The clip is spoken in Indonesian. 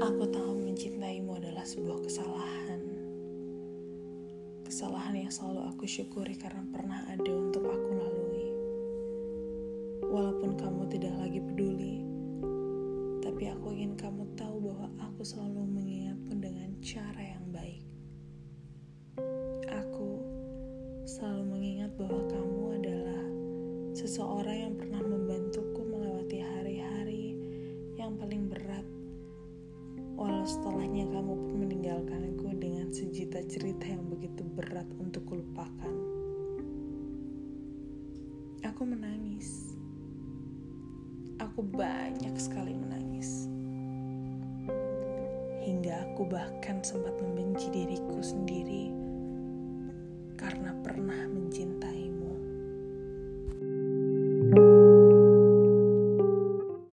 Aku tahu mencintaimu adalah sebuah kesalahan. Kesalahan yang selalu aku syukuri karena pernah ada untuk aku lalui. Walaupun kamu tidak lagi peduli, tapi aku ingin kamu tahu bahwa aku selalu mengingatmu dengan cara yang baik. Aku selalu mengingat bahwa kamu adalah seseorang yang pernah Walau setelahnya kamu pun meninggalkanku dengan sejuta cerita yang begitu berat untuk kulupakan. Aku menangis. Aku banyak sekali menangis. Hingga aku bahkan sempat membenci diriku sendiri karena pernah mencintaimu.